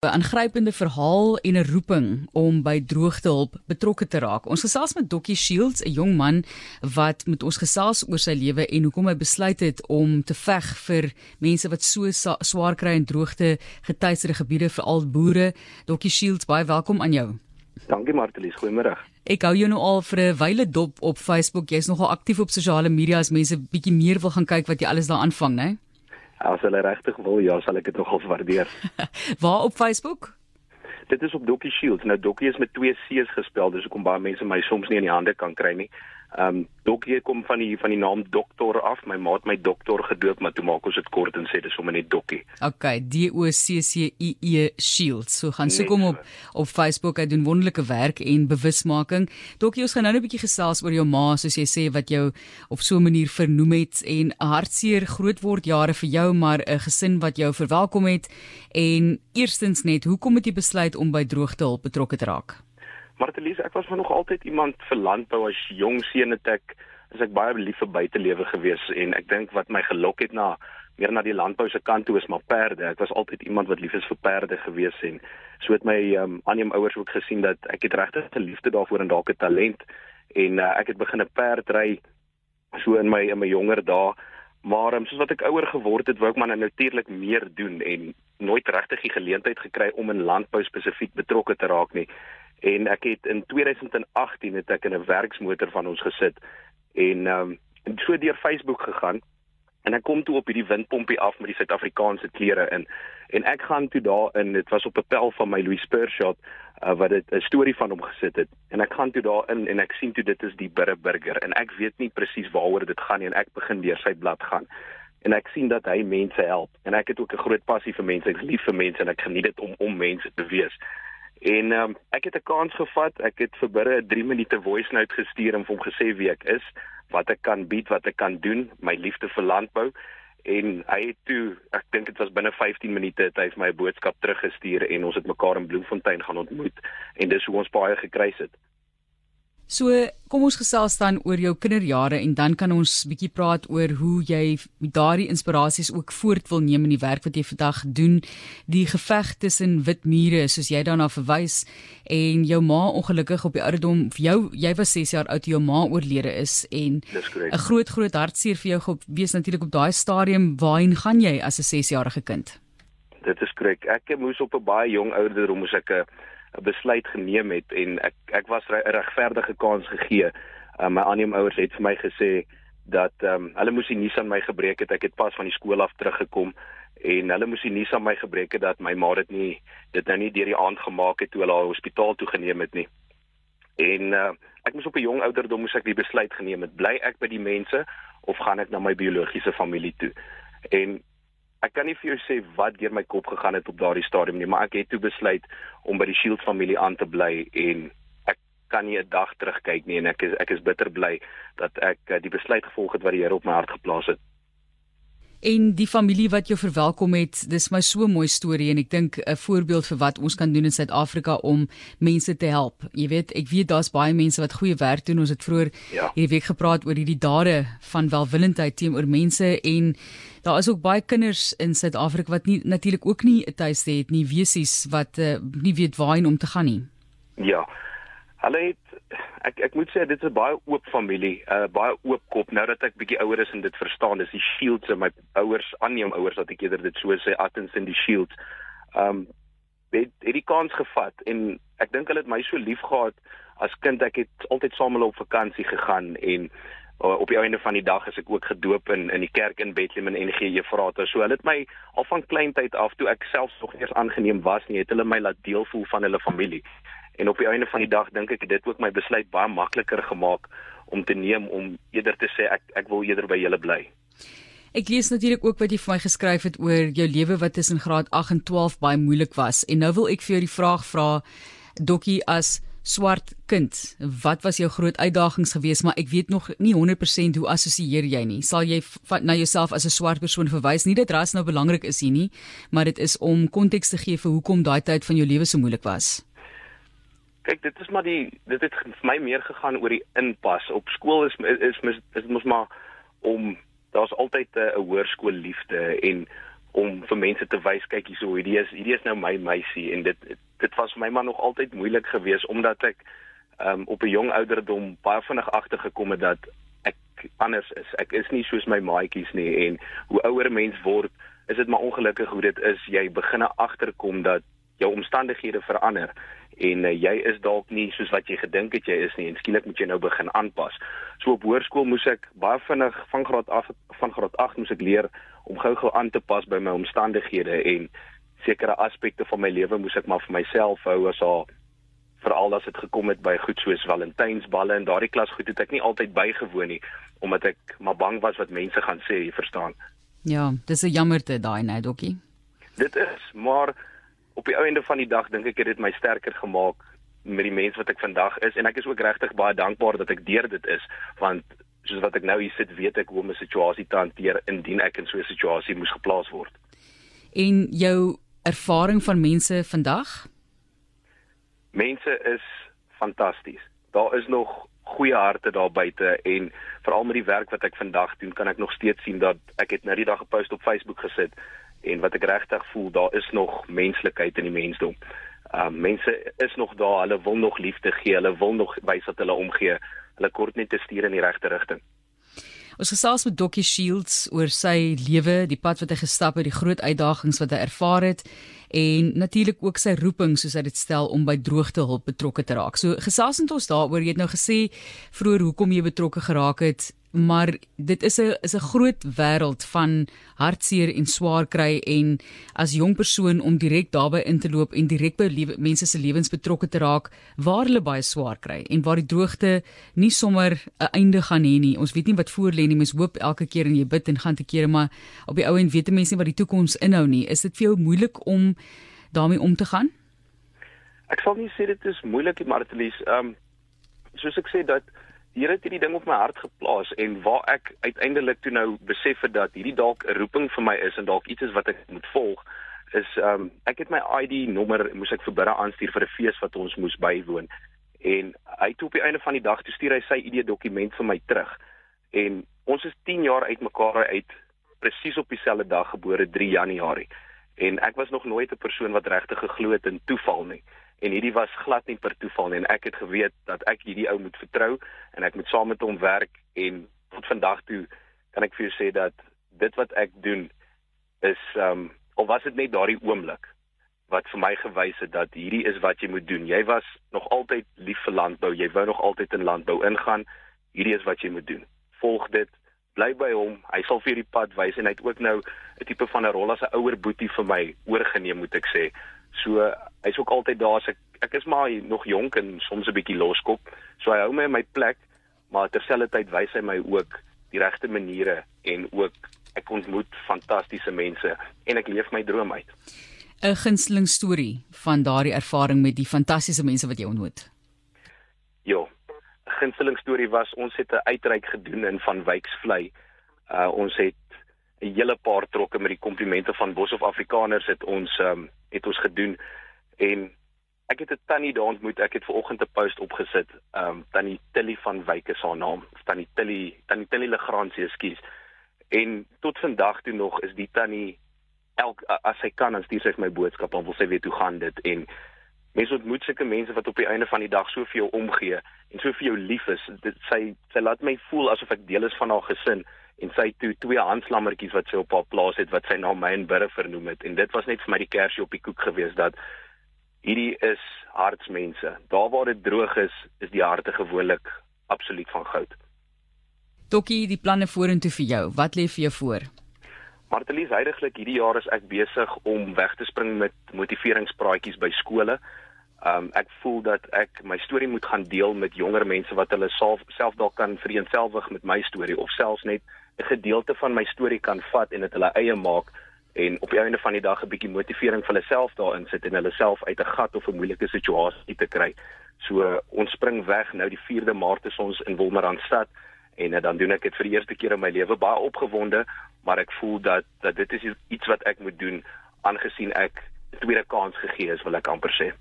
'n aangrypende verhaal en 'n roeping om by droogtehulp betrokke te raak. Ons gesels met Dokkie Shields, 'n jong man wat met ons gesels oor sy lewe en hoekom hy besluit het om te veg vir mense wat so swaar kry in droogte getuieerde gebiede vir al boere. Dokkie Shields, baie welkom aan jou. Dankie Martelies, goeiemôre. Ek hou jou nou al vir 'n wyle dop op Facebook. Jy's nogal aktief op sosiale media as mense bietjie meer wil gaan kyk wat jy alles daar aanvang, né? Nee? As hulle regtig wil, ja, sal ek dit nogal waardeer. Waar op Facebook? Dit is op Dokkie Shields. Nou Dokkie is met twee C's gespel, dus hoekom baie mense my soms nie in die hande kan kry nie. Ehm um, Dokkie kom van die van die naam dokter af. My ma het my dokter gedoop, maar toe maak ons dit kort en sê dis sommer net Dokkie. Okay, D O C C I E Shields. So gaan soek hom op op Facebook. Hy doen wonderlike werk en bewusmaking. Dokkie, ons gaan nou 'n bietjie gesels oor jou ma, soos jy sê wat jou op so 'n manier vernoem het en hartseer grootword jare vir jou, maar 'n gesin wat jou verwelkom het. En eerstens net, hoekom het jy besluit om by droogtehulp betrokke te raak? Martelies, ek was nog altyd iemand vir landbou as jong seun het ek as ek baie lief vir buitelewe gewees en ek dink wat my gelok het na meer na die landbou se kant toe is maar perde. Ek was altyd iemand wat lief is vir perde gewees en so het my um, aanneem ouers ook gesien dat ek het regtig 'n liefde daarvoor en dalk 'n talent en uh, ek het begin 'n perd ry so in my in my jonger dae. Maar um, soos wat ek ouer geword het, wou ek maar natuurlik meer doen en nooit regtig die geleentheid gekry om in landbou spesifiek betrokke te raak nie en ek het in 2018 het ek in 'n werksmotor van ons gesit en ehm um, so deur Facebook gegaan en ek kom toe op hierdie windpompie af met die Suid-Afrikaanse kleure in. En ek gaan toe daarin dit was op 'n pel van my Louis Spur shot uh, wat dit 'n storie van hom gesit het. En ek gaan toe daarin en ek sien toe dit is die Burre Burger en ek weet nie presies waaroor dit gaan nie en ek begin deur sy blad gaan. En ek sien dat hy mense help en ek het ook 'n groot passie vir mense ek lief vir mense en ek geniet dit om om mense te wees En um, ek het 'n kans gevat. Ek het vir Burre 'n 3 minute voice note gestuur en hom gesê wie ek is, wat ek kan bied, wat ek kan doen, my liefde vir landbou. En hy het toe, ek dink dit was binne 15 minute het hy vir my 'n boodskap teruggestuur en ons het mekaar in Bloemfontein gaan ontmoet en dis hoe ons baie gekruis het. So, kom ons gesels dan oor jou kinderjare en dan kan ons bietjie praat oor hoe jy daardie inspirasies ook voort wil neem in die werk wat jy vandag doen. Die geveg tussen wit mure, soos jy daarna verwys, en jou ma ongelukkig op die ouderdom vir jou, jy was 6 jaar oud toe jou ma oorlede is en 'n groot groot hartseer vir jou gewees natuurlik op daai stadium waarheen gaan jy as 'n 6-jarige kind? Dit is korrek. Ek moes op 'n baie jong ouderdom moes ek 'n besluit geneem het en ek ek was 'n regverdige kans gegee. Uh, my aanneemouers het vir my gesê dat ehm um, hulle moes die nuus aan my gebreek het. Ek het pas van die skool af teruggekom en hulle moes die nuus aan my gebreek het dat my ma dit nie dit nou nie deur die aand gemaak het toe hulle haar hospitaal toe geneem het nie. En uh, ek moes op 'n jong ouderdom moes ek die besluit geneem het. Bly ek by die mense of gaan ek na my biologiese familie toe? En ek kan nie vir jou sê wat deur my kop gegaan het op daardie stadium nie, maar ek het toe besluit om by die Shield familie aan te bly en ek kan nie 'n dag terugkyk nie en ek is ek is bitter bly dat ek eh, die besluit gevolg het wat die Here op my hart geplaas het en die familie wat jou verwelkom het. Dis my so 'n mooi storie en ek dink 'n voorbeeld vir wat ons kan doen in Suid-Afrika om mense te help. Jy weet, ek weet daar's baie mense wat goeie werk doen. Ons het vroeër ja. hierdie week gepraat oor hierdie dade van welwillendheid teenoor mense en daar is ook baie kinders in Suid-Afrika wat nie natuurlik ook nie 'n tuiste het nie, wesies wat uh, nie weet waarheen om te gaan nie. Ja. Hulle het ek ek moet sê dit is 'n baie oop familie, 'n uh, baie oop kop. Nou dat ek bietjie ouer is en dit verstaan, dis die Shields en my ouers, aanneem ouers wat ek eerder dit so sê, Attens en die Shields. Um het het die kans gevat en ek dink hulle het my so lief gehad as kind. Ek het altyd saam met hulle op vakansie gegaan en op die einde van die dag is ek ook gedoop in in die kerk in Bethlehem en NG Efrata. So hulle het my al van kleintyd af toe ek self nog eens aangeneem was nie, het hulle my laat deel voel van hulle familie. En op die einde van die dag dink ek dit ook my besluit baie makliker gemaak om te neem om eerder te sê ek ek wil eerder by julle bly. Ek lees natuurlik ook wat jy vir my geskryf het oor jou lewe wat tussen graad 8 en 12 baie moeilik was. En nou wil ek vir jou die vraag vra Dokkie as swart kind, wat was jou groot uitdagings geweest, maar ek weet nog nie 100% hoe assosieer jy nie. Sal jy na jouself as 'n swart persoon verwys? Nie dat ras nou belangrik is hier nie, maar dit is om konteks te gee vir hoekom daai tyd van jou lewe so moeilik was kyk dit is maar die dit het vir my meer gegaan oor die inpas op skool is is is dit mos maar om daar's altyd 'n hoërskool liefde en om vir mense te wys kyk hierso hierdie is hierdie is nou my meisie en dit dit was vir my maar nog altyd moeilik geweest omdat ek um, op 'n jong ouderdom baie vinnig agtergekom het dat ek anders is. Ek is nie soos my maatjies nie en hoe ouer mens word, is dit maar ongelukkig hoe dit is. Jy begin agterkom dat jou omstandighede verander en uh, jy is dalk nie soos wat jy gedink het jy is nie en skielik moet jy nou begin aanpas. So op hoërskool moes ek baie vinnig van graad af van graad 8 moes ek leer om gou-gou aan te pas by my omstandighede en sekere aspekte van my lewe moes ek maar vir myself hou as al veral as dit gekom het by goed soos Valentynsballe en daardie klas goed het ek nie altyd bygewoon nie omdat ek maar bang was wat mense gaan sê, jy verstaan. Ja, dis 'n jammerte daai net, dokkie. Dit is, maar op die einde van die dag dink ek het dit my sterker gemaak met die mens wat ek vandag is en ek is ook regtig baie dankbaar dat ek deur dit is want soos wat ek nou hier sit, weet ek hoe om 'n situasie te hanteer indien ek in so 'n situasie moes geplaas word. En jou ervaring van mense vandag? mense is fantasties. Daar is nog goeie harte daar buite en veral met die werk wat ek vandag doen, kan ek nog steeds sien dat ek het nou die dag 'n post op Facebook gesit en wat ek regtig voel, daar is nog menslikheid in die mensdom. Uh, mense is nog daar, hulle wil nog liefde gee, hulle wil nog wys dat hulle omgee. Hulle kort net te stuur in die regte rigting. Ons gesels met Dokkie Shields oor sy lewe, die pad wat hy gestap het, die groot uitdagings wat hy ervaar het en natuurlik ook sy roeping soos hy dit stel om by droogtehulp betrokke te raak. So gesels het ons daaroor, jy het nou gesê vroeër hoekom jy betrokke geraak het, maar dit is 'n is 'n groot wêreld van hartseer en swaar kry en as jong persoon om direk daarbey in te loop en direk by lewe, mense se lewens betrokke te raak waar hulle baie swaar kry en waar die droogte nie sommer 'n einde gaan hê nie. Ons weet nie wat voor lê nie. Mens hoop elke keer en jy bid en gaan te kere, maar op die ou end weet mense nie wat die toekoms inhou nie. Is dit vir jou moeilik om daarmee om te gaan? Ek sal nie sê dit is moeilik nie, Martelies. Ehm um, soos ek sê dat die Here het hierdie ding op my hart geplaas en waar ek uiteindelik toe nou besef het dat hierdie dalk 'n roeping vir my is en dalk iets is wat ek moet volg is ehm um, ek het my ID nommer moes ek vir bidde aanstuur vir 'n fees wat ons moes bywoon. En hy toe op die einde van die dag toe stuur hy sy ID dokument vir my terug. En ons is 10 jaar uitmekaar uit presies op dieselfde dag gebore 3 Januarie. En ek was nog nooit 'n persoon wat regtig geglo het in toeval nie en hierdie was glad nie per toeval nie en ek het geweet dat ek hierdie ou moet vertrou en ek moet saam met hom werk en tot vandag toe kan ek vir jou sê dat dit wat ek doen is um of was dit net daardie oomblik wat vir my gewys het dat hierdie is wat jy moet doen. Jy was nog altyd lief vir landbou, jy wou nog altyd in landbou ingaan. Hierdie is wat jy moet doen. Volg dit, bly by hom. Hy sal vir jou die pad wys en hy het ook nou 'n tipe van 'n rol as 'n ouer boetie vir my oorgeneem, moet ek sê. So hy's ook altyd daar as ek ek is maar nog jonk en soms 'n bietjie loskop. So hy hou my in my plek, maar terselfdertyd wys hy my ook die regte maniere en ook ek ontmoet fantastiese mense en ek leef my droom uit. 'n Gunsteling storie van daardie ervaring met die fantastiese mense wat jy ontmoet. Ja. 'n Gunsteling storie was ons het 'n uitreik gedoen in van Wyksvlei. Uh ons het 'n hele paar trokke met die komplimente van Bos of Afrikaners het ons um, het ons gedoen en ek het 'n tannie daar ontmoet. Ek het ver oggend 'n post opgesit. Ehm um, tannie Tilly van Wyk is haar naam. Tannie Tilly, tannie Tilly Legrandsie, ekskuus. En tot vandag toe nog is die tannie elk as sy kan dan stuur sy my boodskap en wil sy weet hoe gaan dit en mense ontmoet sulke mense wat op die einde van die dag so vir jou omgee en so vir jou lief is. Dit sy sy laat my voel asof ek deel is van haar gesin en sy toe twee handslammertjies wat sy op haar plaas het wat sy na my en Burre vernoem het en dit was net vir my die kersie op die koek geweest dat hierdie is hartsmense. Daar waar dit droog is, is die harte gewoonlik absoluut van goud. Dokkie, die planne vorentoe vir jou. Wat lê vir jou voor? Martelies, heidaglik hierdie jaar is ek besig om weg te spring met motiveringspraatjies by skole. Um ek voel dat ek my storie moet gaan deel met jonger mense wat hulle self self dalk kan vereenselwig met my storie of selfs net 'n gedeelte van my storie kan vat en dit hulle eie maak en op die einde van die dag 'n bietjie motivering vir hulle self daarin sit en hulle self uit 'n gat of 'n moeilike situasie te kry. So ons spring weg nou die 4de Maart is ons in Wolmaranstad en uh, dan doen ek dit vir die eerste keer in my lewe baie opgewonde, maar ek voel dat dat dit is iets wat ek moet doen aangesien ek 'n tweede kans gegee is, wil ek amper sê.